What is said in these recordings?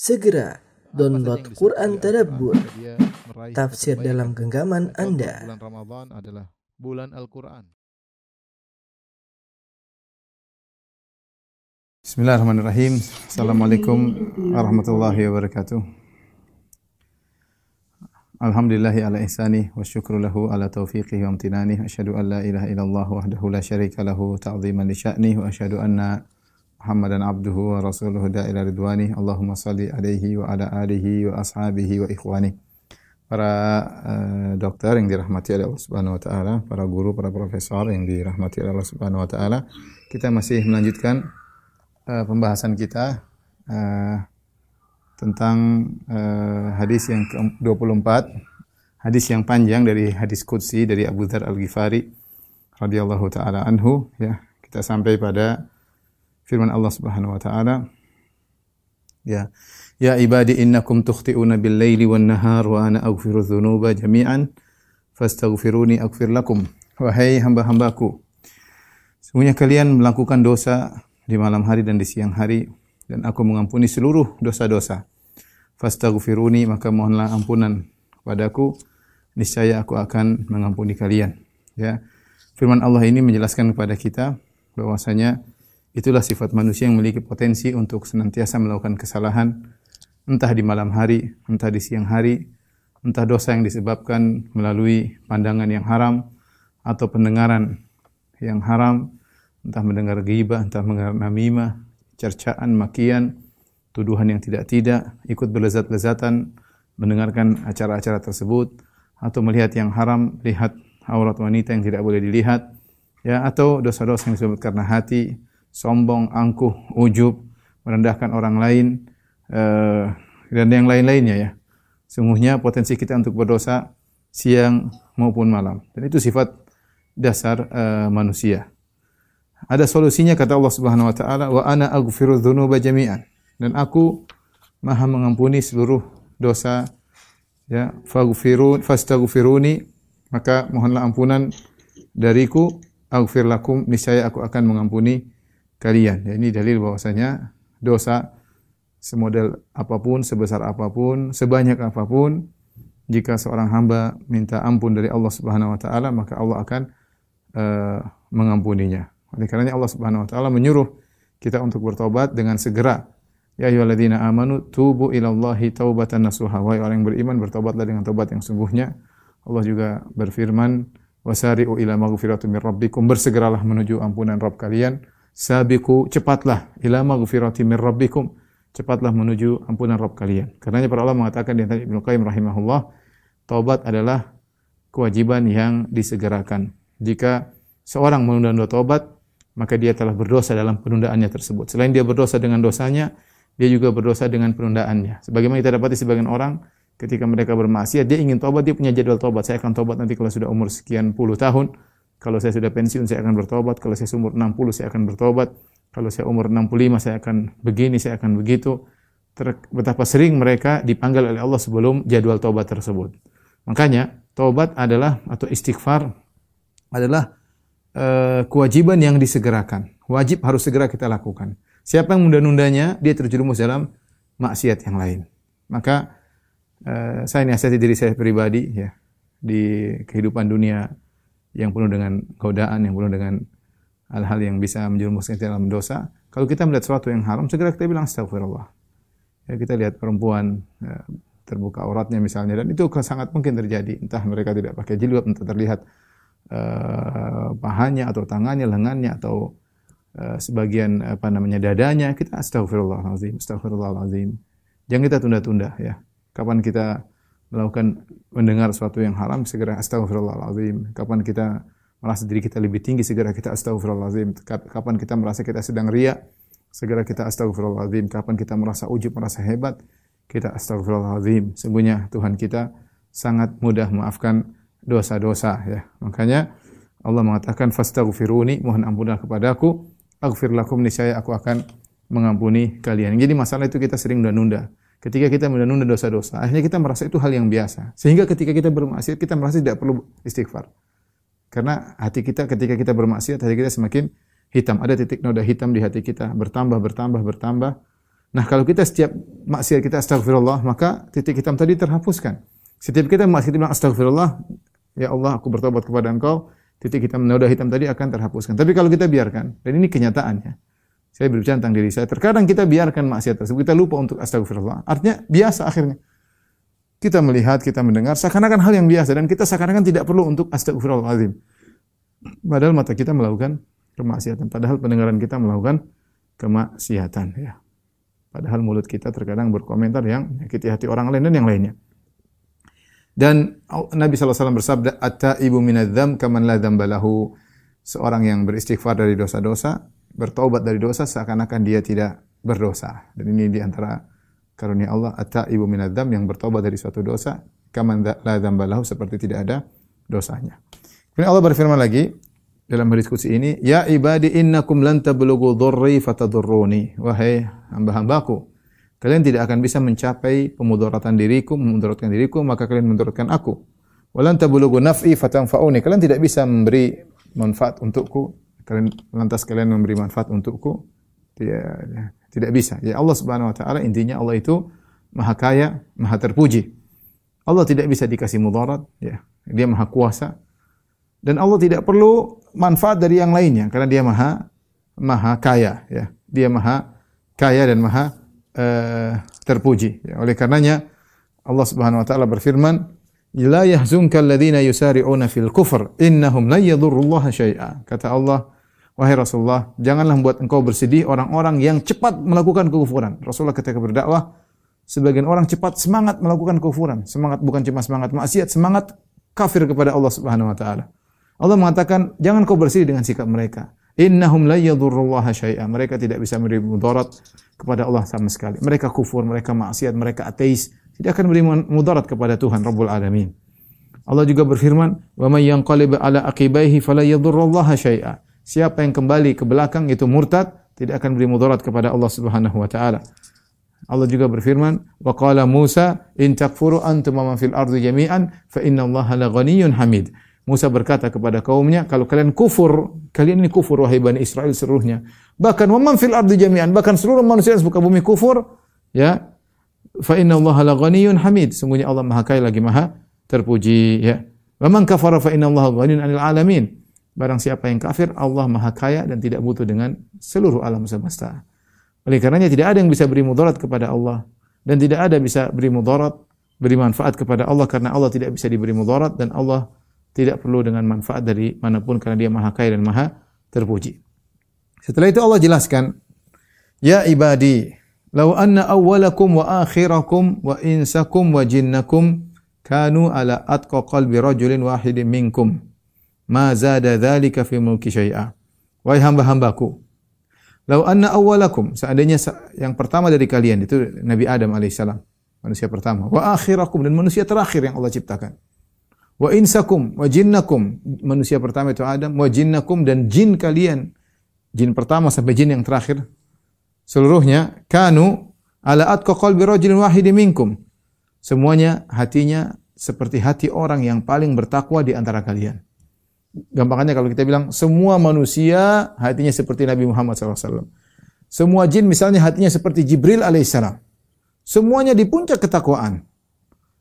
Segera download Quran Tadabbur, tafsir dalam genggaman Anda. Bulan Ramadan adalah bulan Al-Quran. Bismillahirrahmanirrahim. Assalamualaikum warahmatullahi wabarakatuh. Alhamdulillahi ala ihsani wa syukru lahu ala taufiqihi wa amtinani. Asyhadu an la ilaha illallah wahdahu la syarika lahu ta'ziman li sya'ni wa asyhadu anna Muhammadan abduhu wa rasuluhu da'ila ridwani. Allahumma salli alaihi wa ala alihi wa ashabihi wa ikhwani. Para eh, dokter yang dirahmati oleh Allah Subhanahu wa taala, para guru, para profesor yang dirahmati oleh Allah Subhanahu wa taala, kita masih melanjutkan eh, pembahasan kita eh, tentang eh, hadis yang ke-24 hadis yang panjang dari hadis qudsi dari Abu Dzar Al-Ghifari radhiyallahu taala anhu ya kita sampai pada firman Allah Subhanahu wa taala ya ya ibadi innakum tukhti'una bil laili wan nahar wa ana aghfiru dzunuba jami'an fastaghfiruni aghfir lakum wahai hamba-hambaku sesungguhnya kalian melakukan dosa di malam hari dan di siang hari dan aku mengampuni seluruh dosa-dosa. Fastaghfiruni maka mohonlah ampunan kepadaku niscaya aku akan mengampuni kalian. Ya. Firman Allah ini menjelaskan kepada kita bahwasanya itulah sifat manusia yang memiliki potensi untuk senantiasa melakukan kesalahan entah di malam hari, entah di siang hari, entah dosa yang disebabkan melalui pandangan yang haram atau pendengaran yang haram, entah mendengar ghibah, entah mendengar namimah, cercaan, makian, tuduhan yang tidak-tidak, ikut berlezat-lezatan mendengarkan acara-acara tersebut atau melihat yang haram, lihat aurat wanita yang tidak boleh dilihat, ya atau dosa-dosa yang disebut karena hati, sombong, angkuh, ujub, merendahkan orang lain eh, dan yang lain-lainnya ya. Sungguhnya potensi kita untuk berdosa siang maupun malam. Dan itu sifat dasar eh, manusia. Ada solusinya kata Allah Subhanahu wa taala, "Wa ana aghfiru dzunuba jami'an." Dan aku Maha mengampuni seluruh dosa ya faghfirun fastaghfiruni maka mohonlah ampunan dariku aghfir lakum niscaya aku akan mengampuni kalian. Ya, ini dalil bahwasanya dosa semodel apa pun, sebesar apa pun, sebanyak apa pun jika seorang hamba minta ampun dari Allah Subhanahu wa taala maka Allah akan uh, mengampuninya. Oleh karenanya Allah Subhanahu wa taala menyuruh kita untuk bertobat dengan segera. Ya ayyuhalladzina amanu tubu ilallahi taubatan nasuha. Wahai orang yang beriman bertobatlah dengan tobat yang sungguhnya. Allah juga berfirman, "Wasari'u ila maghfiratin rabbikum." Bersegeralah menuju ampunan Rabb kalian. Sabiqu, cepatlah ila maghfiratin min rabbikum. Cepatlah menuju ampunan Rabb kalian. Karenanya para ulama mengatakan di antara Ibnu Qayyim rahimahullah, taubat adalah kewajiban yang disegerakan. Jika seorang menunda-nunda taubat, maka dia telah berdosa dalam penundaannya tersebut. Selain dia berdosa dengan dosanya, dia juga berdosa dengan penundaannya. Sebagaimana kita dapati sebagian orang ketika mereka bermaksiat, dia ingin tobat, dia punya jadwal tobat. Saya akan tobat nanti kalau sudah umur sekian puluh tahun. Kalau saya sudah pensiun, saya akan bertobat. Kalau saya umur 60, saya akan bertobat. Kalau saya umur 65, saya akan begini, saya akan begitu. Ter betapa sering mereka dipanggil oleh Allah sebelum jadwal tobat tersebut. Makanya, tobat adalah, atau istighfar adalah uh, kewajiban yang disegerakan. Wajib harus segera kita lakukan. Siapa yang menunda-nundanya, dia terjerumus dalam maksiat yang lain. Maka uh, saya nasihati diri saya pribadi ya di kehidupan dunia yang penuh dengan godaan, yang penuh dengan hal-hal yang bisa menjerumuskan kita dalam dosa. Kalau kita melihat sesuatu yang haram, segera kita bilang astagfirullah. Ya, kita lihat perempuan ya, terbuka auratnya misalnya dan itu sangat mungkin terjadi. Entah mereka tidak pakai jilbab, entah terlihat uh, pahanya atau tangannya, lengannya atau uh, sebagian apa namanya dadanya, kita astagfirullahalazim, astagfirullahalazim. Jangan kita tunda-tunda ya. Kapan kita melakukan mendengar sesuatu yang haram segera astagfirullahalazim. Kapan kita merasa diri kita lebih tinggi segera kita astagfirullahalazim. Kapan kita merasa kita sedang riak segera kita astagfirullahalazim. Kapan kita merasa ujub, merasa hebat, kita astagfirullahalazim. Sungguhnya Tuhan kita sangat mudah memaafkan dosa-dosa ya. Makanya Allah mengatakan fastaghfiruni, mohon ampunlah kepadaku, aghfir lakum niscaya aku akan mengampuni kalian. Jadi masalah itu kita sering nunda-nunda. Ketika kita menunda dosa-dosa, akhirnya kita merasa itu hal yang biasa. Sehingga ketika kita bermaksiat, kita merasa tidak perlu istighfar. Karena hati kita ketika kita bermaksiat, hati kita semakin hitam. Ada titik noda hitam di hati kita, bertambah, bertambah, bertambah. Nah, kalau kita setiap maksiat kita astagfirullah, maka titik hitam tadi terhapuskan. Setiap kita maksiat bilang astagfirullah, ya Allah aku bertobat kepada Engkau, titik hitam noda hitam tadi akan terhapuskan. Tapi kalau kita biarkan, dan ini kenyataannya. Saya berbicara tentang diri saya. Terkadang kita biarkan maksiat tersebut, kita lupa untuk astagfirullah. Artinya biasa akhirnya. Kita melihat, kita mendengar, seakan-akan hal yang biasa dan kita seakan-akan tidak perlu untuk astagfirullahaladzim. Padahal mata kita melakukan kemaksiatan. Padahal pendengaran kita melakukan kemaksiatan. Ya. Padahal mulut kita terkadang berkomentar yang menyakiti hati orang lain dan yang lainnya. Dan Nabi SAW bersabda, Atta ibu minadzam kaman la balahu. Seorang yang beristighfar dari dosa-dosa, bertobat dari dosa seakan-akan dia tidak berdosa. Dan ini di antara karunia Allah, Atta ibu minadzam yang bertobat dari suatu dosa, kaman la seperti tidak ada dosanya. Kemudian Allah berfirman lagi dalam diskusi ini, Ya ibadi innakum lan tablughu dhurri fatadurruni. Wahai hamba-hambaku, kalian tidak akan bisa mencapai pemudaratan diriku, memudaratkan diriku, maka kalian memudaratkan aku. Walan tablughu naf'i fatanfa'uni. Kalian tidak bisa memberi manfaat untukku, kalian lantas kalian memberi manfaat untukku. Tidak, tidak bisa. Ya Allah Subhanahu wa taala intinya Allah itu Maha Kaya, Maha Terpuji. Allah tidak bisa dikasih mudarat, ya. Dia Maha Kuasa. Dan Allah tidak perlu manfaat dari yang lainnya karena dia Maha Maha Kaya, ya. Dia Maha kaya dan maha uh, terpuji. Ya, oleh karenanya Allah Subhanahu wa taala berfirman, "La yahzunka alladziina yusari'una fil kufr, innahum la yadurrullaha syai'a." Kata Allah, wahai Rasulullah, janganlah membuat engkau bersedih orang-orang yang cepat melakukan kekufuran. Rasulullah ketika berdakwah, sebagian orang cepat semangat melakukan kekufuran. Semangat bukan cuma semangat maksiat, semangat kafir kepada Allah Subhanahu wa taala. Allah mengatakan, jangan kau bersedih dengan sikap mereka. Innahum la yadhurrullaha syai'a. Mereka tidak bisa memberi mudarat kepada Allah sama sekali. Mereka kufur, mereka maksiat, mereka ateis, tidak akan memberi mudarat kepada Tuhan Rabbul Alamin. Allah juga berfirman, "Wa may yanqalib ala aqibaihi fala yadhurrullaha syai'a." Siapa yang kembali ke belakang itu murtad, tidak akan beri mudarat kepada Allah Subhanahu wa taala. Allah juga berfirman, "Wa qala Musa, in takfuru antum man fil ardi jami'an, fa inna Allah la ghaniyyun hamid." Musa berkata kepada kaumnya, kalau kalian kufur, kalian ini kufur wahai Bani Israel seluruhnya. Bahkan waman fil ardi jami'an, bahkan seluruh manusia di muka bumi kufur, ya. Fa inna Allah la ghaniyyun hamid. Sungguhnya Allah Maha Kaya lagi Maha terpuji, ya. Wa man kafara fa inna Allah ghaniyyun 'anil alamin. Barang siapa yang kafir, Allah Maha Kaya dan tidak butuh dengan seluruh alam semesta. Oleh karenanya tidak ada yang bisa beri mudarat kepada Allah dan tidak ada bisa beri mudarat, beri manfaat kepada Allah karena Allah tidak bisa diberi mudarat dan Allah tidak perlu dengan manfaat dari mana pun karena dia maha kaya dan maha terpuji. Setelah itu Allah jelaskan, Ya ibadi, lau anna awwalakum wa akhirakum wa insakum wa jinnakum kanu ala atqa qalbi rajulin wahidin minkum ma zada dhalika fi mulki syai'a. Wahai hamba-hambaku, lau anna awwalakum, seandainya yang pertama dari kalian itu Nabi Adam alaihissalam, manusia pertama, wa akhirakum dan manusia terakhir yang Allah ciptakan. Wa insakum wa jinnakum manusia pertama itu Adam wa jinnakum dan jin kalian jin pertama sampai jin yang terakhir seluruhnya kanu ala atqa qalbi rajulin wahidin minkum. Semuanya hatinya seperti hati orang yang paling bertakwa di antara kalian gampangannya kalau kita bilang semua manusia hatinya seperti Nabi Muhammad SAW semua jin misalnya hatinya seperti Jibril alaihissalam semuanya di puncak ketakwaan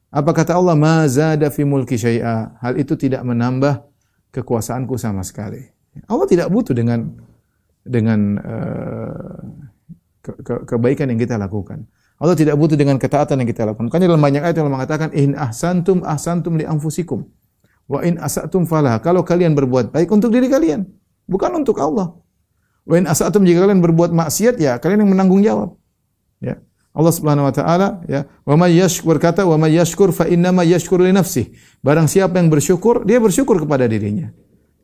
apa kata Allah? Ma zada fi mulki syai'a. Hal itu tidak menambah kekuasaanku sama sekali. Allah tidak butuh dengan dengan uh, ke, ke, kebaikan yang kita lakukan. Allah tidak butuh dengan ketaatan yang kita lakukan. Makanya dalam banyak ayat Allah mengatakan in ahsantum ahsantum li anfusikum wa in asatum falah. Kalau kalian berbuat baik untuk diri kalian, bukan untuk Allah. Wa in asatum jika kalian berbuat maksiat ya kalian yang menanggung jawab. Ya. Allah Subhanahu wa taala ya, wa may yashkur kata wa may yashkur fa inna ma yashkur li nafsih. Barang siapa yang bersyukur, dia bersyukur kepada dirinya.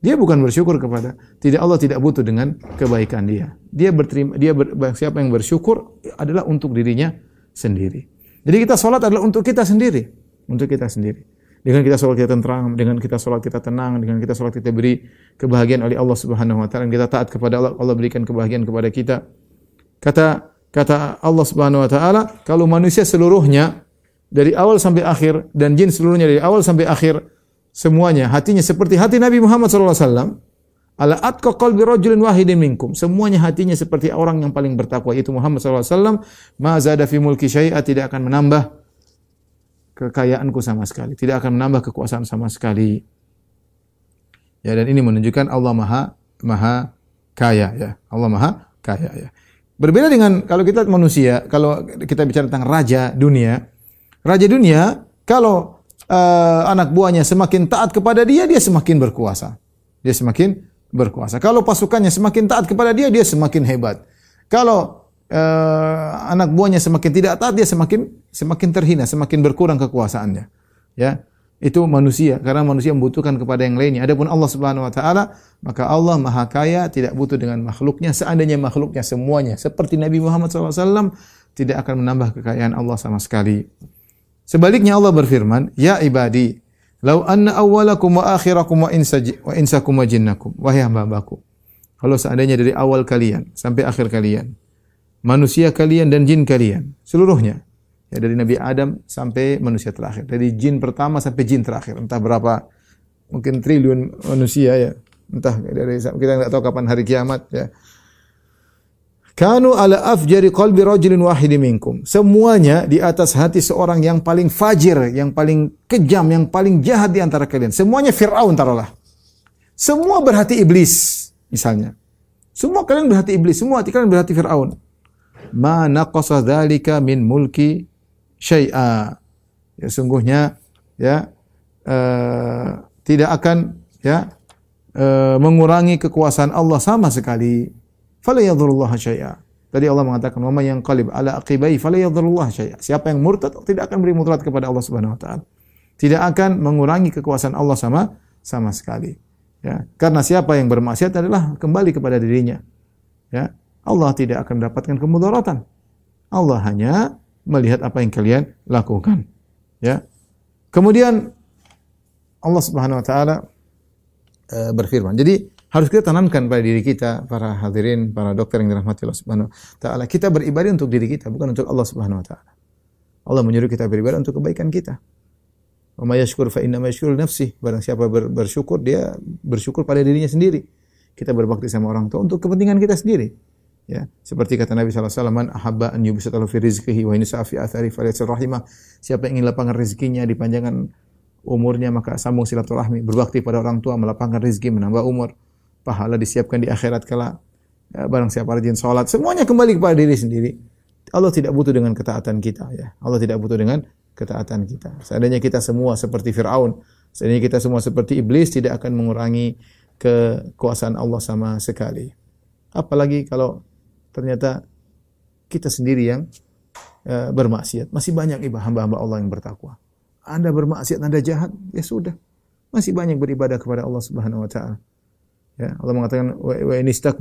Dia bukan bersyukur kepada tidak Allah tidak butuh dengan kebaikan dia. Dia berterima dia ber, siapa yang bersyukur adalah untuk dirinya sendiri. Jadi kita sholat adalah untuk kita sendiri, untuk kita sendiri. Dengan kita sholat kita tenang, dengan kita sholat kita tenang, dengan kita sholat kita beri kebahagiaan oleh Allah Subhanahu Wa Taala, kita taat kepada Allah, Allah berikan kebahagiaan kepada kita. Kata Kata Allah Subhanahu wa taala, kalau manusia seluruhnya dari awal sampai akhir dan jin seluruhnya dari awal sampai akhir semuanya hatinya seperti hati Nabi Muhammad SAW, Ala atqa qalbi rajulin wahidin minkum. Semuanya hatinya seperti orang yang paling bertakwa yaitu Muhammad SAW. Ma zada fi mulki syai'a tidak akan menambah kekayaanku sama sekali. Tidak akan menambah kekuasaan sama sekali. Ya dan ini menunjukkan Allah Maha Maha kaya ya. Allah Maha kaya ya. Berbeda dengan kalau kita manusia, kalau kita bicara tentang raja dunia, raja dunia kalau uh, anak buahnya semakin taat kepada dia, dia semakin berkuasa. Dia semakin berkuasa. Kalau pasukannya semakin taat kepada dia, dia semakin hebat. Kalau uh, anak buahnya semakin tidak taat, dia semakin semakin terhina, semakin berkurang kekuasaannya. Ya, itu manusia karena manusia membutuhkan kepada yang lainnya. Adapun Allah Subhanahu wa taala, maka Allah Maha Kaya, tidak butuh dengan makhluknya. Seandainya makhluknya semuanya seperti Nabi Muhammad SAW, tidak akan menambah kekayaan Allah sama sekali. Sebaliknya Allah berfirman, "Ya ibadi, Lau anna awwalakum wa akhirakum wa, insaji, wa insakum wa jinnakum. Wahai hamba-hambaku. Kalau seandainya dari awal kalian sampai akhir kalian. Manusia kalian dan jin kalian. Seluruhnya. Ya, dari Nabi Adam sampai manusia terakhir. Dari jin pertama sampai jin terakhir. Entah berapa. Mungkin triliun manusia ya. Entah dari kita nggak tahu kapan hari kiamat ya. Kanu ala afjari qalbi rajulin wahidin minkum. Semuanya di atas hati seorang yang paling fajir, yang paling kejam, yang paling jahat di antara kalian. Semuanya Fir'aun taruhlah. Semua berhati iblis, misalnya. Semua kalian berhati iblis, semua hati kalian berhati Fir'aun. Ma naqasa dzalika min mulki syai'a. Ya sungguhnya ya uh, tidak akan ya uh, mengurangi kekuasaan Allah sama sekali fala yadhurullah syai'a. Tadi Allah mengatakan, "Wa may yanqalib ala aqibai fala yadhurullah syai'a." Siapa yang murtad tidak akan beri mudarat kepada Allah Subhanahu wa taala. Tidak akan mengurangi kekuasaan Allah sama sama sekali. Ya, karena siapa yang bermaksiat adalah kembali kepada dirinya. Ya, Allah tidak akan mendapatkan kemudaratan. Allah hanya melihat apa yang kalian lakukan. Ya. Kemudian Allah Subhanahu wa taala uh, berfirman. Jadi harus kita tanamkan pada diri kita, para hadirin, para dokter yang dirahmati Allah Subhanahu wa taala. Kita beribadah untuk diri kita, bukan untuk Allah Subhanahu wa taala. Allah menyuruh kita beribadah untuk kebaikan kita. Wa may yashkur fa inna nafsi. Barang siapa ber, bersyukur, dia bersyukur pada dirinya sendiri. Kita berbakti sama orang tua untuk kepentingan kita sendiri. Ya, seperti kata Nabi wasallam, "Man ahabba an yubsata fi rizqihi wa insa fi athari falyasil rahimah." Siapa yang ingin lapangkan rezekinya, dipanjangkan umurnya, maka sambung silaturahmi, berbakti pada orang tua, melapangkan rezeki, menambah umur. Pahala disiapkan di akhirat kala ya, barang siapa rajin salat semuanya kembali kepada diri sendiri. Allah tidak butuh dengan ketaatan kita ya. Allah tidak butuh dengan ketaatan kita. Seandainya kita semua seperti Firaun seandainya kita semua seperti iblis tidak akan mengurangi kekuasaan Allah sama sekali. Apalagi kalau ternyata kita sendiri yang uh, bermaksiat masih banyak hamba-hamba Allah yang bertakwa anda bermaksiat, Anda jahat, ya sudah. Masih banyak beribadah kepada Allah Subhanahu wa taala. Ya, Allah mengatakan wa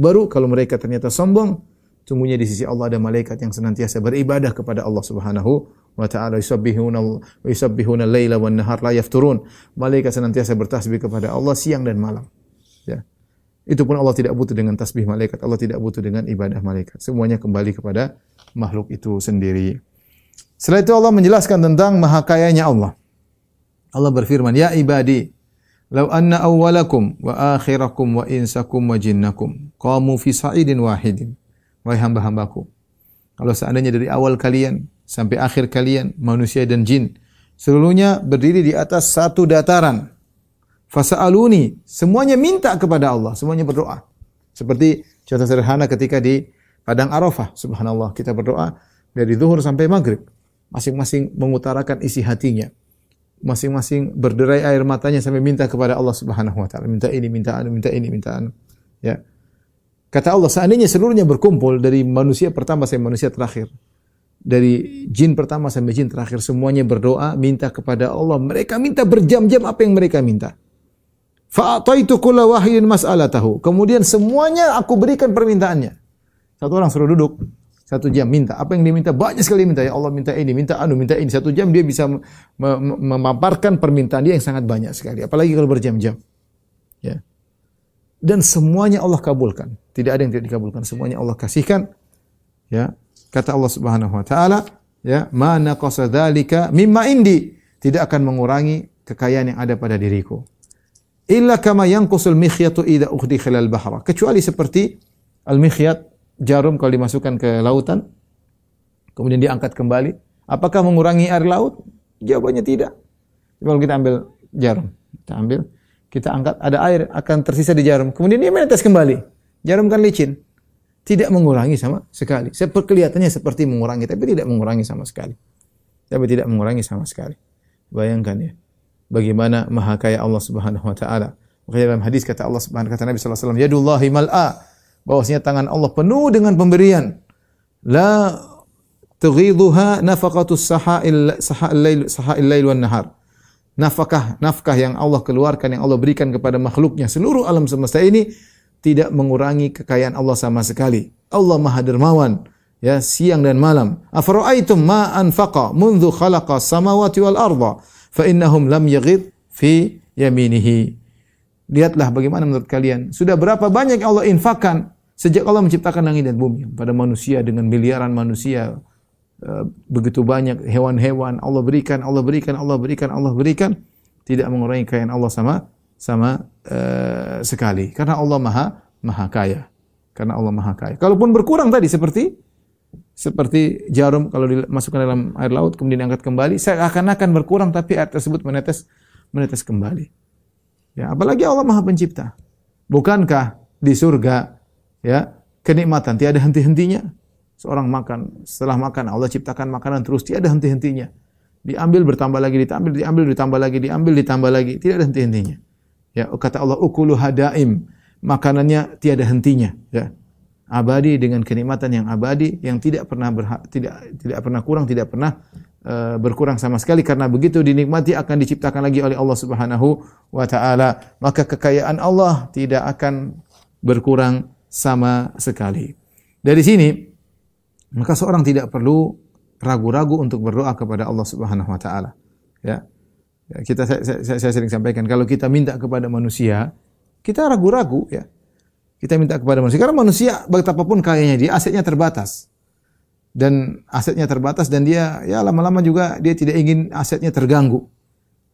baru kalau mereka ternyata sombong, sungguhnya di sisi Allah ada malaikat yang senantiasa beribadah kepada Allah Subhanahu wa taala yusabbihuna yusabbihuna laila wan nahar la yafturun. Malaikat senantiasa bertasbih kepada Allah siang dan malam. Itu pun Allah tidak butuh dengan tasbih malaikat, Allah tidak butuh dengan ibadah malaikat. Semuanya kembali kepada makhluk itu sendiri. Setelah itu Allah menjelaskan tentang maha kayanya Allah. Allah berfirman, "Ya ibadi, Lau anna awwalakum wa akhirakum wa insakum wa jinnakum qamu fi sa'idin wahidin. Wahai hamba-hambaku. Kalau seandainya dari awal kalian sampai akhir kalian, manusia dan jin, seluruhnya berdiri di atas satu dataran. Fasa'aluni, semuanya minta kepada Allah, semuanya berdoa. Seperti contoh sederhana ketika di Padang Arafah, subhanallah, kita berdoa dari zuhur sampai maghrib. Masing-masing mengutarakan isi hatinya masing-masing berderai air matanya sampai minta kepada Allah Subhanahu wa taala, minta ini, minta anu, minta ini, minta anu. Ya. Kata Allah, seandainya seluruhnya berkumpul dari manusia pertama sampai manusia terakhir, dari jin pertama sampai jin terakhir semuanya berdoa minta kepada Allah. Mereka minta berjam-jam apa yang mereka minta. Fa'ataitu kulla wahyin mas'alatahu. Kemudian semuanya aku berikan permintaannya. Satu orang suruh duduk, satu jam minta. Apa yang dia minta? Banyak sekali minta. Ya Allah minta ini, minta anu, minta ini. Satu jam dia bisa memaparkan permintaan dia yang sangat banyak sekali. Apalagi kalau berjam-jam. Ya. Dan semuanya Allah kabulkan. Tidak ada yang tidak dikabulkan. Semuanya Allah kasihkan. Ya. Kata Allah Subhanahu wa taala, ya, "Mana qasa dzalika mimma indi." Tidak akan mengurangi kekayaan yang ada pada diriku. Illa kama yanqusul mikhyatu idza ukhdikhala al-bahra. Kecuali seperti al-mikhyat jarum kalau dimasukkan ke lautan kemudian diangkat kembali, apakah mengurangi air laut? Jawabannya tidak. Kalau kita ambil jarum, kita ambil, kita angkat, ada air akan tersisa di jarum, kemudian dia menetes kembali. Jarum kan licin. Tidak mengurangi sama sekali. Kelihatannya seperti mengurangi, tapi tidak mengurangi sama sekali. Tapi tidak mengurangi sama sekali. Bayangkan ya bagaimana maha kaya Allah Subhanahu wa taala. Makanya dalam hadis kata Allah Subhanahu kata Nabi sallallahu alaihi wasallam, "Yadullahi mal'a." Bahwasanya tangan Allah penuh dengan pemberian. La tughidhuha nafaqatus saha'il saha'il lail saha'il lail wan nahar. Nafkah nafkah yang Allah keluarkan yang Allah berikan kepada makhluknya seluruh alam semesta ini tidak mengurangi kekayaan Allah sama sekali. Allah Maha Dermawan ya siang dan malam. Afara'aitum ma anfaqa منذ khalaqa samawati wal arda fa innahum lam yaghid fi yaminihi. Lihatlah bagaimana menurut kalian. Sudah berapa banyak Allah infakkan sejak Allah menciptakan langit dan bumi pada manusia dengan miliaran manusia eh, begitu banyak hewan-hewan Allah berikan, Allah berikan, Allah berikan, Allah berikan tidak mengurangi kekayaan Allah sama sama uh, sekali karena Allah Maha Maha Kaya. Karena Allah Maha Kaya. Kalaupun berkurang tadi seperti seperti jarum kalau dimasukkan dalam air laut kemudian diangkat kembali, saya akan akan berkurang tapi air tersebut menetes menetes kembali. Ya, apalagi Allah Maha Pencipta. Bukankah di surga ya kenikmatan tiada henti-hentinya? Seorang makan, setelah makan Allah ciptakan makanan terus tiada henti-hentinya. Diambil bertambah lagi, diambil, diambil, ditambah lagi, diambil, ditambah lagi, tidak ada henti-hentinya. Ya, kata Allah ukulu hadaim, makanannya tiada hentinya, ya abadi dengan kenikmatan yang abadi yang tidak pernah berha, tidak tidak pernah kurang, tidak pernah uh, berkurang sama sekali karena begitu dinikmati akan diciptakan lagi oleh Allah Subhanahu wa taala. Maka kekayaan Allah tidak akan berkurang sama sekali. Dari sini maka seorang tidak perlu ragu-ragu untuk berdoa kepada Allah Subhanahu wa taala. Ya. ya kita saya, saya, saya sering sampaikan kalau kita minta kepada manusia, kita ragu-ragu ya. Kita minta kepada manusia. Karena manusia betapapun kayanya dia, asetnya terbatas. Dan asetnya terbatas dan dia ya lama-lama juga dia tidak ingin asetnya terganggu.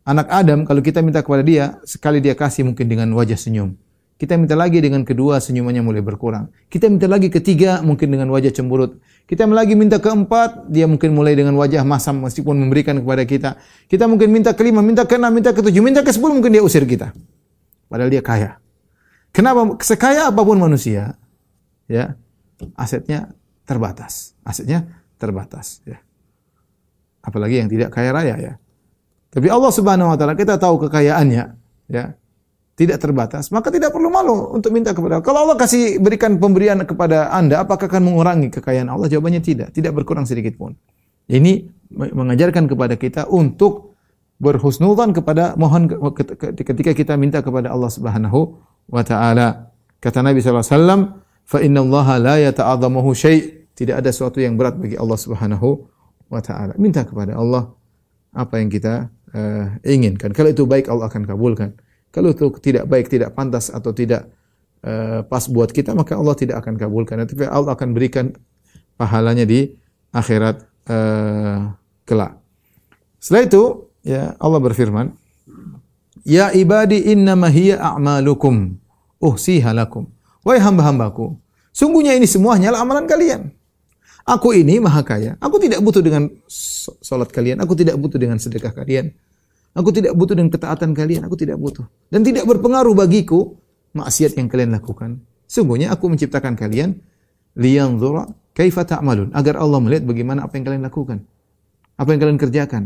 Anak Adam kalau kita minta kepada dia, sekali dia kasih mungkin dengan wajah senyum. Kita minta lagi dengan kedua senyumannya mulai berkurang. Kita minta lagi ketiga mungkin dengan wajah cemburut. Kita lagi minta keempat, dia mungkin mulai dengan wajah masam meskipun memberikan kepada kita. Kita mungkin minta kelima, minta keenam, minta ketujuh, minta ke sepuluh mungkin dia usir kita. Padahal dia kaya. Kenapa sekaya apa pun manusia, ya asetnya terbatas, asetnya terbatas, ya. Apalagi yang tidak kaya raya ya. Tapi Allah Subhanahu wa taala kita tahu kekayaannya, ya. Tidak terbatas, maka tidak perlu malu untuk minta kepada Allah. Kalau Allah kasih berikan pemberian kepada Anda, apakah akan mengurangi kekayaan Allah? Jawabannya tidak, tidak berkurang sedikit pun. Ini mengajarkan kepada kita untuk berhusnudzan kepada mohon ketika kita minta kepada Allah Subhanahu wa taala. Kata Nabi sallallahu alaihi wasallam, "Fa inna Allah la yata'adzamuhu syai'." Tidak ada sesuatu yang berat bagi Allah Subhanahu wa taala. Minta kepada Allah apa yang kita uh, inginkan. Kalau itu baik Allah akan kabulkan. Kalau itu tidak baik, tidak pantas atau tidak uh, pas buat kita, maka Allah tidak akan kabulkan. Tapi Allah akan berikan pahalanya di akhirat uh, kelak. Setelah itu, ya Allah berfirman, Ya ibadi innama hiya a'malukum uhsiha lakum. Wahai hamba-hambaku, sungguhnya ini semuanya adalah amalan kalian. Aku ini maha kaya. Aku tidak butuh dengan salat kalian. Aku tidak butuh dengan sedekah kalian. Aku tidak butuh dengan ketaatan kalian. Aku tidak butuh. Dan tidak berpengaruh bagiku maksiat yang kalian lakukan. Sungguhnya aku menciptakan kalian liyanzura kaifa ta'malun. Agar Allah melihat bagaimana apa yang kalian lakukan. Apa yang kalian kerjakan.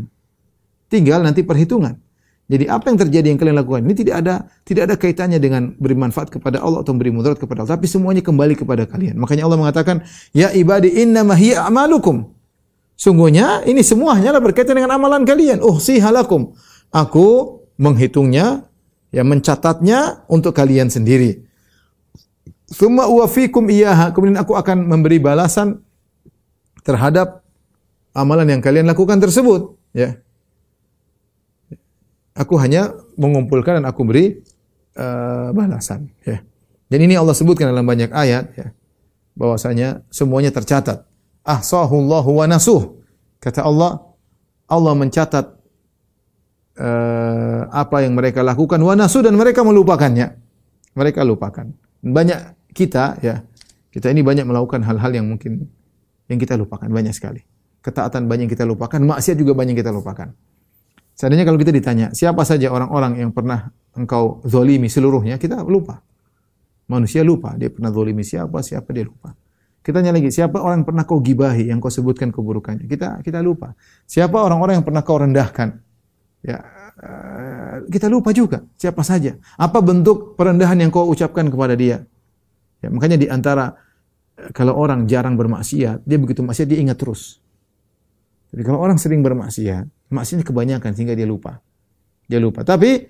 Tinggal nanti perhitungan. Jadi apa yang terjadi yang kalian lakukan ini tidak ada tidak ada kaitannya dengan beri manfaat kepada Allah atau beri mudarat kepada Allah, tapi semuanya kembali kepada kalian. Makanya Allah mengatakan, "Ya ibadi inna hiya a'malukum." Sungguhnya ini semua hanyalah berkaitan dengan amalan kalian. Oh, si halakum. Aku menghitungnya, ya mencatatnya untuk kalian sendiri. Summa uwafikum iyaha. Kemudian aku akan memberi balasan terhadap amalan yang kalian lakukan tersebut. Ya. Aku hanya mengumpulkan dan aku beri uh, balasan. Ya. Dan ini Allah sebutkan dalam banyak ayat. Ya, bahwasanya semuanya tercatat. Ahsahullahu wa nasuh. Kata Allah, Allah mencatat eh, apa yang mereka lakukan wa nasu dan mereka melupakannya. Mereka lupakan. Banyak kita ya, kita ini banyak melakukan hal-hal yang mungkin yang kita lupakan banyak sekali. Ketaatan banyak yang kita lupakan, maksiat juga banyak yang kita lupakan. Seandainya kalau kita ditanya, siapa saja orang-orang yang pernah engkau zolimi seluruhnya, kita lupa. Manusia lupa, dia pernah zolimi siapa, siapa dia lupa. Kita tanya lagi, siapa orang yang pernah kau gibahi, yang kau sebutkan keburukannya? Kita kita lupa. Siapa orang-orang yang pernah kau rendahkan? Ya, eh, kita lupa juga siapa saja. Apa bentuk perendahan yang kau ucapkan kepada dia? Ya, makanya di antara eh, kalau orang jarang bermaksiat, dia begitu maksiat dia ingat terus. Jadi kalau orang sering bermaksiat, maksiatnya kebanyakan sehingga dia lupa. Dia lupa. Tapi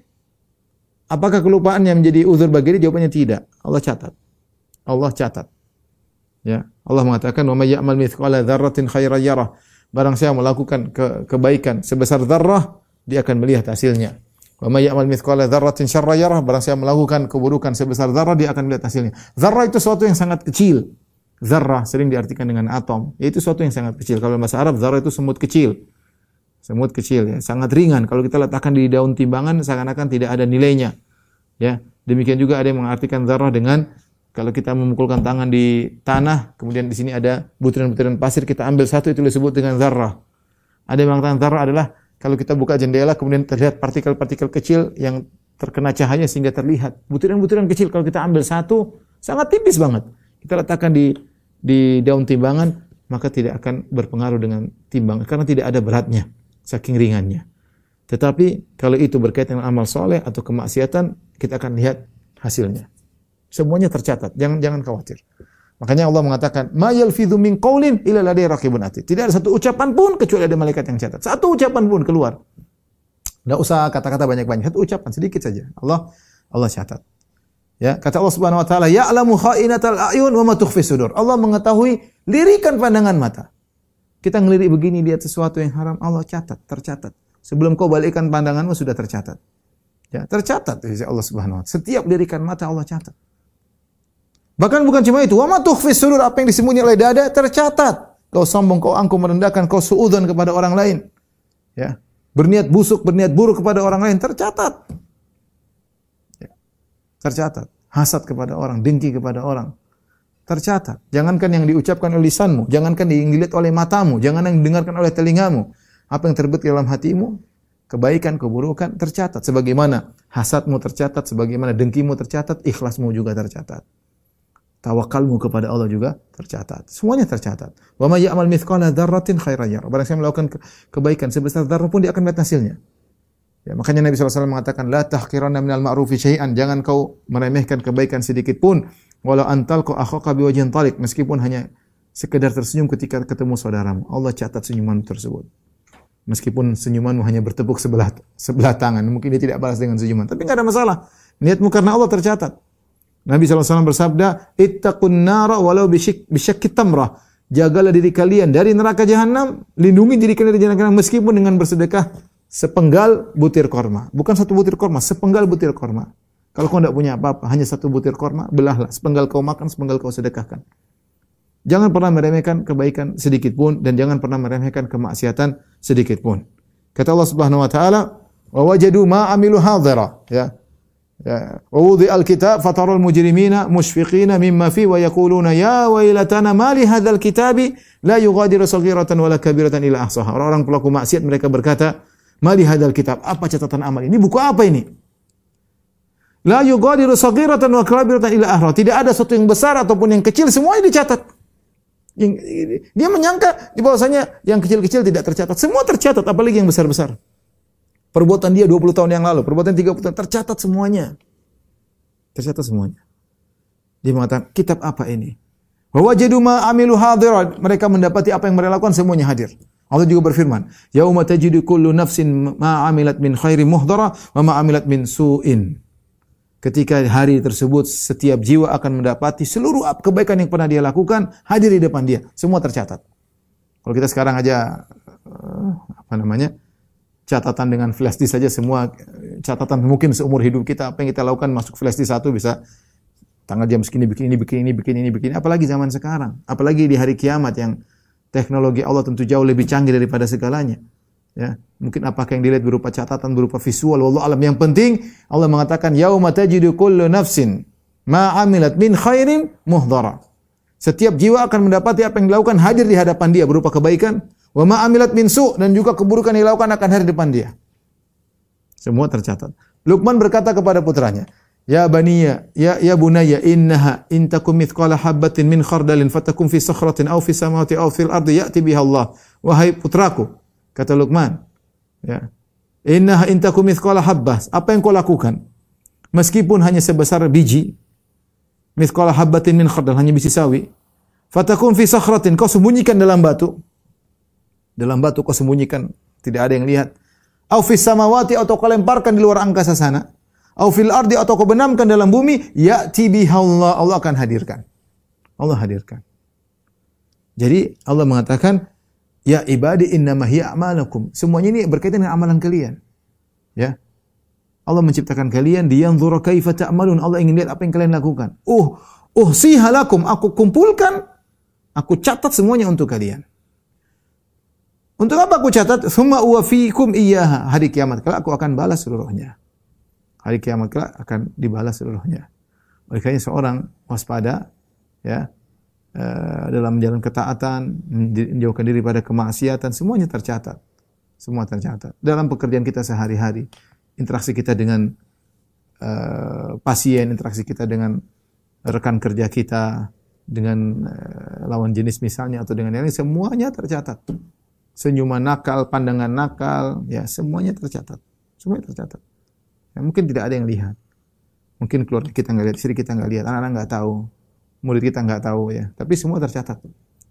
apakah kelupaan yang menjadi uzur bagi dia? Jawabannya tidak. Allah catat. Allah catat. Ya, Allah mengatakan wa may ya'mal mithqala dzarratin khairan yarah. Barang siapa melakukan ke kebaikan sebesar zarrah, dia akan melihat hasilnya. Wa may ya'mal mithqala dzarratin syarran yarah. Barang siapa melakukan keburukan sebesar zarrah, dia akan melihat hasilnya. Zarrah itu sesuatu yang sangat kecil. Zarrah sering diartikan dengan atom. Yaitu sesuatu yang sangat kecil. Kalau bahasa Arab zarrah itu semut kecil. Semut kecil ya, sangat ringan. Kalau kita letakkan di daun timbangan seakan-akan tidak ada nilainya. Ya, demikian juga ada yang mengartikan zarrah dengan kalau kita memukulkan tangan di tanah, kemudian di sini ada butiran-butiran pasir, kita ambil satu itu disebut dengan zarrah. Ada yang mengatakan zarrah adalah kalau kita buka jendela kemudian terlihat partikel-partikel kecil yang terkena cahaya sehingga terlihat. Butiran-butiran kecil kalau kita ambil satu sangat tipis banget. Kita letakkan di di daun timbangan maka tidak akan berpengaruh dengan timbangan karena tidak ada beratnya saking ringannya. Tetapi kalau itu berkaitan dengan amal soleh atau kemaksiatan kita akan lihat hasilnya. Semuanya tercatat. Jangan jangan khawatir. Makanya Allah mengatakan, "Ma yalfidhu min qaulin illa ladai raqibun atid." Tidak ada satu ucapan pun kecuali ada malaikat yang catat. Satu ucapan pun keluar. Tidak usah kata-kata banyak-banyak. Satu ucapan sedikit saja. Allah Allah catat. Ya, kata Allah Subhanahu wa taala, "Ya'lamu kha'inatal a'yun wa ma tukhfi sudur." Allah mengetahui lirikan pandangan mata. Kita ngelirik begini lihat sesuatu yang haram, Allah catat, tercatat. Sebelum kau balikkan pandanganmu sudah tercatat. Ya, tercatat sisi Allah Subhanahu wa taala. Setiap lirikan mata Allah catat. Bahkan bukan cuma itu, wa ma apa yang disembunyi oleh dada tercatat. Kau sombong, kau angkuh merendahkan, kau suudzon kepada orang lain. Ya. Berniat busuk, berniat buruk kepada orang lain tercatat. Ya. Tercatat. Hasad kepada orang, dengki kepada orang. Tercatat. Jangankan yang diucapkan oleh lisanmu, jangankan yang dilihat oleh matamu, jangan yang didengarkan oleh telingamu. Apa yang terbetik dalam hatimu, kebaikan, keburukan tercatat. Sebagaimana hasadmu tercatat, sebagaimana dengkimu tercatat, ikhlasmu juga tercatat tawakalmu kepada Allah juga tercatat. Semuanya tercatat. Wa may ya'mal mithqala dzarratin khairan yarah. Barang siapa melakukan kebaikan sebesar dzarrah pun dia akan melihat hasilnya. Ya, makanya Nabi SAW mengatakan la tahqiranna minal ma'rufi syai'an. Jangan kau meremehkan kebaikan sedikit pun walau antal kau akhaka biwajhin talik meskipun hanya sekedar tersenyum ketika ketemu saudaramu. Allah catat senyuman tersebut. Meskipun senyumanmu hanya bertepuk sebelah sebelah tangan, mungkin dia tidak balas dengan senyuman, tapi enggak ada masalah. Niatmu karena Allah tercatat. Nabi SAW bersabda, Ittaqun nara walau bisyakki tamrah. Jagalah diri kalian dari neraka jahanam, lindungi diri kalian dari neraka jahanam meskipun dengan bersedekah sepenggal butir korma. Bukan satu butir korma, sepenggal butir korma. Kalau kau tidak punya apa-apa, hanya satu butir korma, belahlah. Sepenggal kau makan, sepenggal kau sedekahkan. Jangan pernah meremehkan kebaikan sedikit pun dan jangan pernah meremehkan kemaksiatan sedikit pun. Kata Allah Subhanahu wa taala, "Wa wajadu ma amilu hadira." Ya. Ya. Wa al-kitab fataral mujrimina mushfiqina mimma fi wa yaquluna ya wailatana ma li hadzal kitabi la yughadiru saghiratan wala kabiratan illa ahsaha. Orang-orang pelaku maksiat mereka berkata, "Ma li hadzal kitab?" Apa catatan amal ini? Buku apa ini? La yughadiru saghiratan wa kabiratan illa ahsaha. Tidak ada sesuatu yang besar ataupun yang kecil semuanya dicatat. Dia menyangka di bahwasanya yang kecil-kecil tidak tercatat. Semua tercatat apalagi yang besar-besar. Perbuatan dia 20 tahun yang lalu, perbuatan 30 tahun tercatat semuanya. Tercatat semuanya. Dia mengatakan, kitab apa ini? Wa wajadu ma amilu hadirat. Mereka mendapati apa yang mereka lakukan semuanya hadir. Allah juga berfirman, "Yauma tajidu kullu nafsin ma amilat min khairi muhdara wa ma amilat min su'in." Ketika hari tersebut setiap jiwa akan mendapati seluruh kebaikan yang pernah dia lakukan hadir di depan dia, semua tercatat. Kalau kita sekarang aja eh, apa namanya? catatan dengan flash disk saja semua catatan mungkin seumur hidup kita apa yang kita lakukan masuk flash disk satu bisa tanggal jam segini bikin ini bikin ini bikin ini bikin ini apalagi zaman sekarang apalagi di hari kiamat yang teknologi Allah tentu jauh lebih canggih daripada segalanya Ya, mungkin apakah yang dilihat berupa catatan, berupa visual, wallahu alam. Yang penting Allah mengatakan yauma tajidu kullu nafsin ma amilat min khairin muhdara. Setiap jiwa akan mendapati apa yang dilakukan hadir di hadapan dia berupa kebaikan, wa ma amilat min su dan juga keburukan yang dilakukan akan hadir di depan dia. Semua tercatat. Luqman berkata kepada putranya, Ya baniya, ya ya bunayya, innaha in takum mithqala habatin min khardalin fatakum fi sakhratin aw fi samawati aw fil ardi ya'ti biha Allah. Wahai putraku, kata Luqman, ya. Innaha in takum mithqala habbah, apa yang kau lakukan? Meskipun hanya sebesar biji, mithqala habatin min khardal, hanya biji sawi. Fatakum fi sakhratin, kau sembunyikan dalam batu. Dalam batu kau sembunyikan, tidak ada yang lihat. Aw fi samawati atau kau lemparkan di luar angkasa sana au fil ardi atau kau benamkan dalam bumi, ya'ti Allah, Allah akan hadirkan. Allah hadirkan. Jadi Allah mengatakan, ya ibadi innama hiya a'malakum. Semuanya ini berkaitan dengan amalan kalian. Ya. Allah menciptakan kalian diyanzura kaifa ta'malun. Allah ingin lihat apa yang kalian lakukan. Uh, uh sihalakum, aku kumpulkan, aku catat semuanya untuk kalian. Untuk apa aku catat? Summa uwafikum iyyaha. Hari kiamat kalau aku akan balas seluruhnya hari kiamat kelak akan dibalas seluruhnya. Oleh karena seorang waspada ya dalam menjalankan ketaatan, menjauhkan diri pada kemaksiatan, semuanya tercatat. Semua tercatat. Dalam pekerjaan kita sehari-hari, interaksi kita dengan uh, pasien, interaksi kita dengan rekan kerja kita, dengan uh, lawan jenis misalnya atau dengan yang lain semuanya tercatat. Senyuman nakal, pandangan nakal, ya semuanya tercatat. Semuanya tercatat. Ya, mungkin tidak ada yang lihat. Mungkin keluarga kita nggak lihat, istri kita nggak lihat, anak-anak nggak tahu, murid kita nggak tahu ya. Tapi semua tercatat.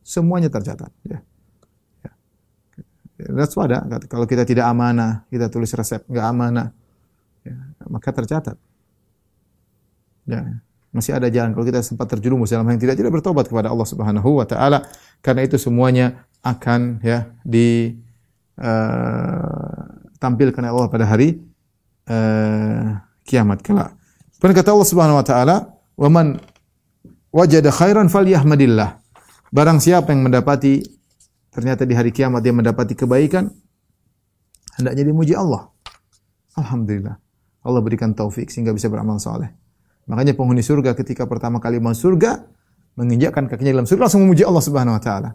Semuanya tercatat. Ya. ya. That's why kalau kita tidak amanah, kita tulis resep nggak amanah, ya, maka tercatat. Ya, masih ada jalan kalau kita sempat terjerumus dalam yang tidak tidak bertobat kepada Allah Subhanahu wa taala karena itu semuanya akan ya di uh, tampilkan Allah pada hari uh, kiamat kelak. Kemudian kata Allah Subhanahu wa taala, "Wa man wajada khairan falyahmadillah." Barang siapa yang mendapati ternyata di hari kiamat dia mendapati kebaikan, hendaknya dimuji Allah. Alhamdulillah. Allah berikan taufik sehingga bisa beramal saleh. Makanya penghuni surga ketika pertama kali masuk surga, menginjakkan kakinya dalam surga langsung memuji Allah Subhanahu wa taala.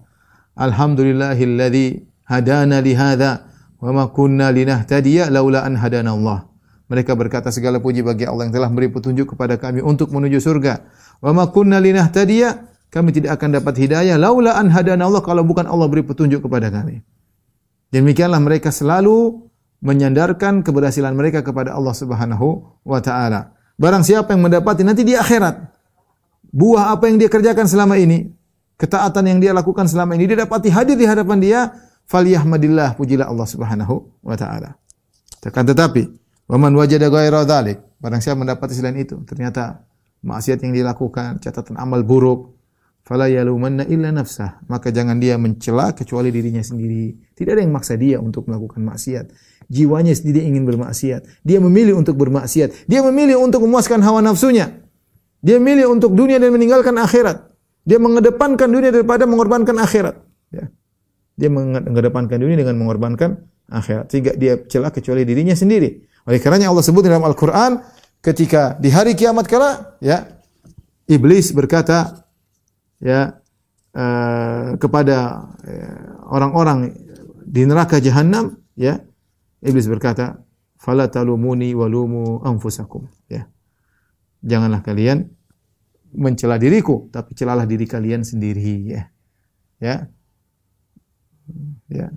Alhamdulillahilladzi hadana li hadza wa ma kunna linahtadiya laula an hadana Allah. Mereka berkata segala puji bagi Allah yang telah memberi petunjuk kepada kami untuk menuju surga. Wa ma kunna linahtadiya, kami tidak akan dapat hidayah laula an hadana Allah kalau bukan Allah beri petunjuk kepada kami. Demikianlah mereka selalu menyandarkan keberhasilan mereka kepada Allah Subhanahu wa taala. Barang siapa yang mendapati nanti di akhirat buah apa yang dia kerjakan selama ini, ketaatan yang dia lakukan selama ini dia dapati hadir di hadapan dia, falyahmadillah pujilah Allah Subhanahu wa taala. Tetapi Waman wajada ghaira dzalik. Barang siapa mendapati selain itu, ternyata maksiat yang dilakukan, catatan amal buruk, fala yalumanna illa nafsah. Maka jangan dia mencela kecuali dirinya sendiri. Tidak ada yang maksa dia untuk melakukan maksiat. Jiwanya sendiri ingin bermaksiat. Dia memilih untuk bermaksiat. Dia memilih untuk memuaskan hawa nafsunya. Dia memilih untuk dunia dan meninggalkan akhirat. Dia mengedepankan dunia daripada mengorbankan akhirat. Ya. Dia mengedepankan dunia dengan mengorbankan akhirat. Sehingga dia celah kecuali dirinya sendiri. Oleh karenanya Allah sebut dalam Al-Qur'an ketika di hari kiamat kala ya iblis berkata ya uh, kepada uh, orang-orang di neraka jahanam ya iblis berkata fala talumuni walumu anfusakum. Ya. Janganlah kalian mencela diriku tapi celalah diri kalian sendiri ya. Ya. Ya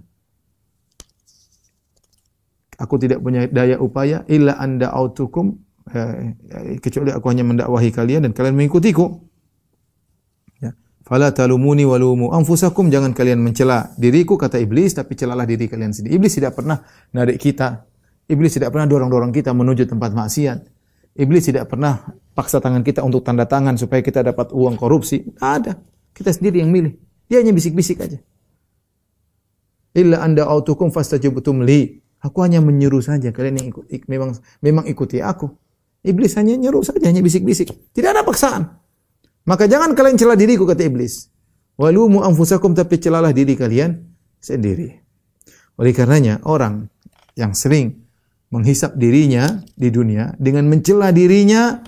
aku tidak punya daya upaya illa anda autukum eh, kecuali aku hanya mendakwahi kalian dan kalian mengikutiku. Ya. Fala talumuni walumu anfusakum jangan kalian mencela diriku kata iblis tapi celalah diri kalian sendiri. Iblis tidak pernah narik kita. Iblis tidak pernah dorong-dorong kita menuju tempat maksiat. Iblis tidak pernah paksa tangan kita untuk tanda tangan supaya kita dapat uang korupsi. ada. Kita sendiri yang milih. Dia hanya bisik-bisik aja. Illa anda autukum fastajibtum li. Aku hanya menyuruh saja. Kalian yang ikut, ik, memang memang ikuti aku. Iblis hanya nyuruh saja, hanya bisik-bisik. Tidak ada paksaan. Maka jangan kalian celah diriku kata iblis. Walumu anfusakum tapi celalah diri kalian sendiri. Oleh karenanya orang yang sering menghisap dirinya di dunia dengan mencela dirinya,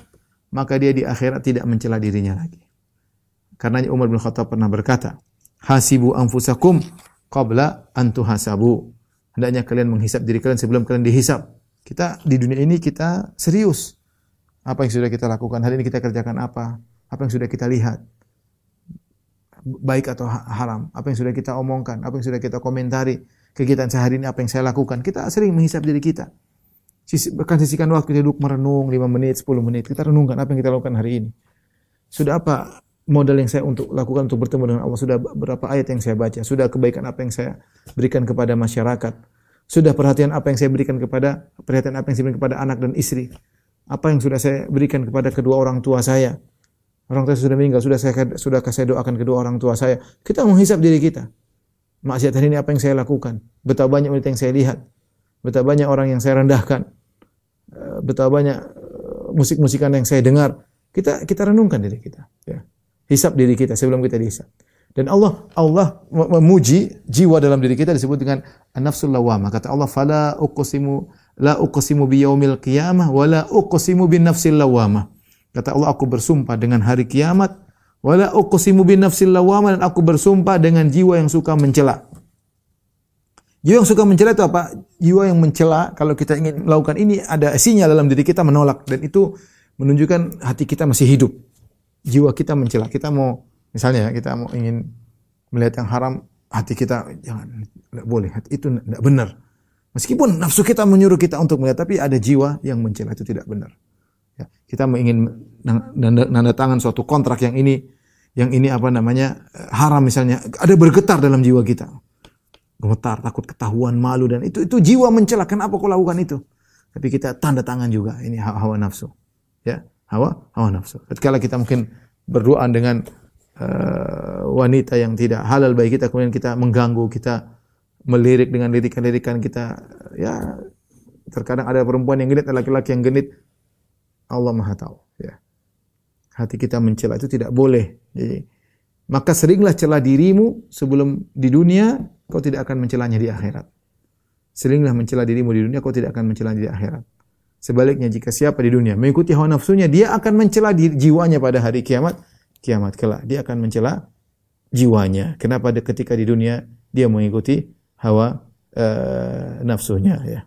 maka dia di akhirat tidak mencela dirinya lagi. Karena Umar bin Khattab pernah berkata, "Hasibu anfusakum qabla an tuhasabu." Hendaknya kalian menghisap diri kalian sebelum kalian dihisap. Kita di dunia ini kita serius. Apa yang sudah kita lakukan? Hari ini kita kerjakan apa? Apa yang sudah kita lihat? Baik atau haram? Apa yang sudah kita omongkan? Apa yang sudah kita komentari? Kegiatan sehari ini apa yang saya lakukan? Kita sering menghisap diri kita. Sisi, bahkan sisihkan waktu kita duduk merenung 5 menit, 10 menit. Kita renungkan apa yang kita lakukan hari ini. Sudah apa modal yang saya untuk lakukan untuk bertemu dengan Allah? Sudah berapa ayat yang saya baca? Sudah kebaikan apa yang saya berikan kepada masyarakat? Sudah perhatian apa yang saya berikan kepada perhatian apa yang saya berikan kepada anak dan istri? Apa yang sudah saya berikan kepada kedua orang tua saya? Orang tua sudah meninggal, sudah saya sudah saya doakan kedua orang tua saya. Kita menghisap diri kita. Maksiat hari ini apa yang saya lakukan? Betapa banyak wanita yang saya lihat betapa banyak orang yang saya rendahkan, eh, betapa banyak eh, musik-musikan yang saya dengar. Kita kita renungkan diri kita, ya. Hisap diri kita sebelum kita dihisap. Dan Allah Allah memuji jiwa dalam diri kita disebut dengan an-nafsul lawamah. Kata Allah, "Fala uqsimu la uqsimu biyaumil qiyamah wa la uqsimu bin nafsil lawamah." Kata Allah, aku bersumpah dengan hari kiamat, wala uqsimu bin nafsil lawamah dan aku bersumpah dengan jiwa yang suka mencela. Jiwa yang suka mencela itu apa? Jiwa yang mencela kalau kita ingin melakukan ini ada sinyal dalam diri kita menolak dan itu menunjukkan hati kita masih hidup. Jiwa kita mencela. Kita mau misalnya kita mau ingin melihat yang haram, hati kita jangan tidak boleh. Itu tidak benar. Meskipun nafsu kita menyuruh kita untuk melihat, tapi ada jiwa yang mencela itu tidak benar. Ya, kita ingin nanda, nanda tangan suatu kontrak yang ini, yang ini apa namanya haram misalnya, ada bergetar dalam jiwa kita gemetar, takut ketahuan, malu dan itu itu jiwa mencela. Kenapa kau lakukan itu? Tapi kita tanda tangan juga ini hawa nafsu. Ya, hawa hawa nafsu. Ketika kita mungkin berdoa dengan uh, wanita yang tidak halal bagi kita kemudian kita mengganggu, kita melirik dengan lirikan-lirikan kita ya terkadang ada perempuan yang genit, laki-laki yang genit. Allah Maha tahu, ya. Hati kita mencela itu tidak boleh. Jadi maka seringlah celah dirimu sebelum di dunia kau tidak akan mencelanya di akhirat. Seringlah mencela dirimu di dunia, kau tidak akan mencela di akhirat. Sebaliknya jika siapa di dunia mengikuti hawa nafsunya, dia akan mencela jiwanya pada hari kiamat. Kiamat kelak dia akan mencela jiwanya. Kenapa ketika di dunia dia mengikuti hawa uh, nafsunya ya.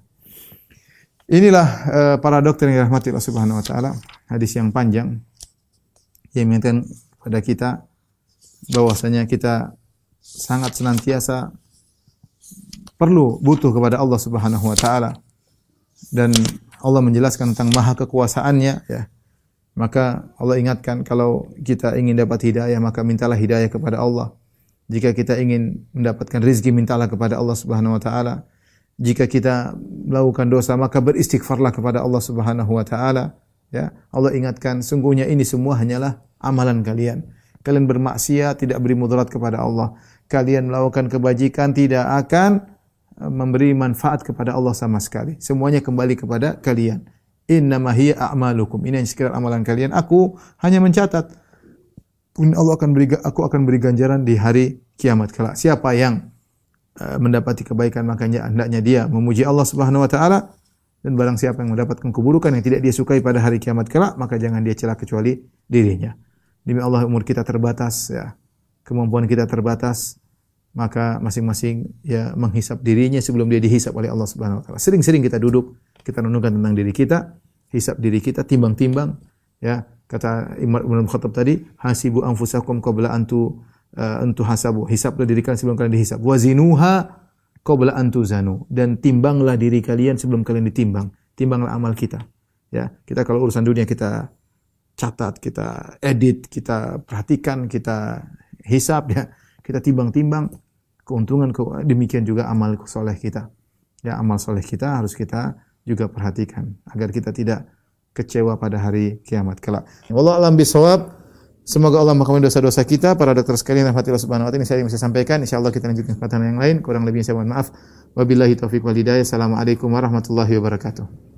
Inilah uh, para dokter yang dirahmati Allah Subhanahu wa taala, hadis yang panjang yang mengingatkan pada kita bahwasanya kita sangat senantiasa perlu butuh kepada Allah Subhanahu wa taala dan Allah menjelaskan tentang maha kekuasaannya ya. Maka Allah ingatkan kalau kita ingin dapat hidayah maka mintalah hidayah kepada Allah. Jika kita ingin mendapatkan rizki mintalah kepada Allah Subhanahu wa taala. Jika kita melakukan dosa maka beristighfarlah kepada Allah Subhanahu wa taala ya. Allah ingatkan sungguhnya ini semua hanyalah amalan kalian. Kalian bermaksiat tidak beri mudarat kepada Allah. Kalian melakukan kebajikan tidak akan memberi manfaat kepada Allah sama sekali. Semuanya kembali kepada kalian. Inna hiya a'malukum. Ini yang sekedar amalan kalian. Aku hanya mencatat. Allah akan beri aku akan beri ganjaran di hari kiamat kelak. Siapa yang uh, mendapati kebaikan makanya hendaknya dia memuji Allah Subhanahu wa taala dan barang siapa yang mendapatkan keburukan yang tidak dia sukai pada hari kiamat kelak maka jangan dia celah kecuali dirinya. Demi Allah umur kita terbatas ya. Kemampuan kita terbatas maka masing-masing ya menghisap dirinya sebelum dia dihisap oleh Allah Subhanahu wa taala. Sering-sering kita duduk, kita renungkan tentang diri kita, hisap diri kita, timbang-timbang ya. Kata Imam Ibnu Khattab tadi, hasibu anfusakum qabla antu uh, antu hasabu. Hisaplah diri kalian sebelum kalian dihisap. Wazinuha qabla antu zanu dan timbanglah diri kalian sebelum kalian ditimbang. Timbanglah amal kita. Ya, kita kalau urusan dunia kita catat, kita edit, kita perhatikan, kita hisap ya, kita timbang-timbang keuntungan demikian juga amal soleh kita. Ya amal soleh kita harus kita juga perhatikan agar kita tidak kecewa pada hari kiamat kelak. Allah alam bisawab. Semoga Allah mengampuni dosa-dosa kita. Para dokter sekalian Allah Subhanahu wa taala ini saya bisa sampaikan. Insyaallah kita lanjutkan kesempatan yang lain. Kurang lebih saya mohon maaf. Wabillahi taufiq wal hidayah. Assalamualaikum warahmatullahi wabarakatuh.